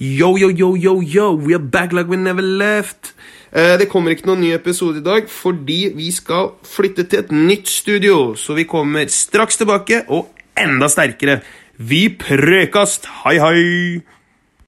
Yo, yo, yo, yo, yo, we are back like we never left. Eh, Det kommer ikke noen ny episode i dag fordi vi skal flytte til et nytt studio. Så vi kommer straks tilbake, og enda sterkere. Vi prekast! Hei, hei!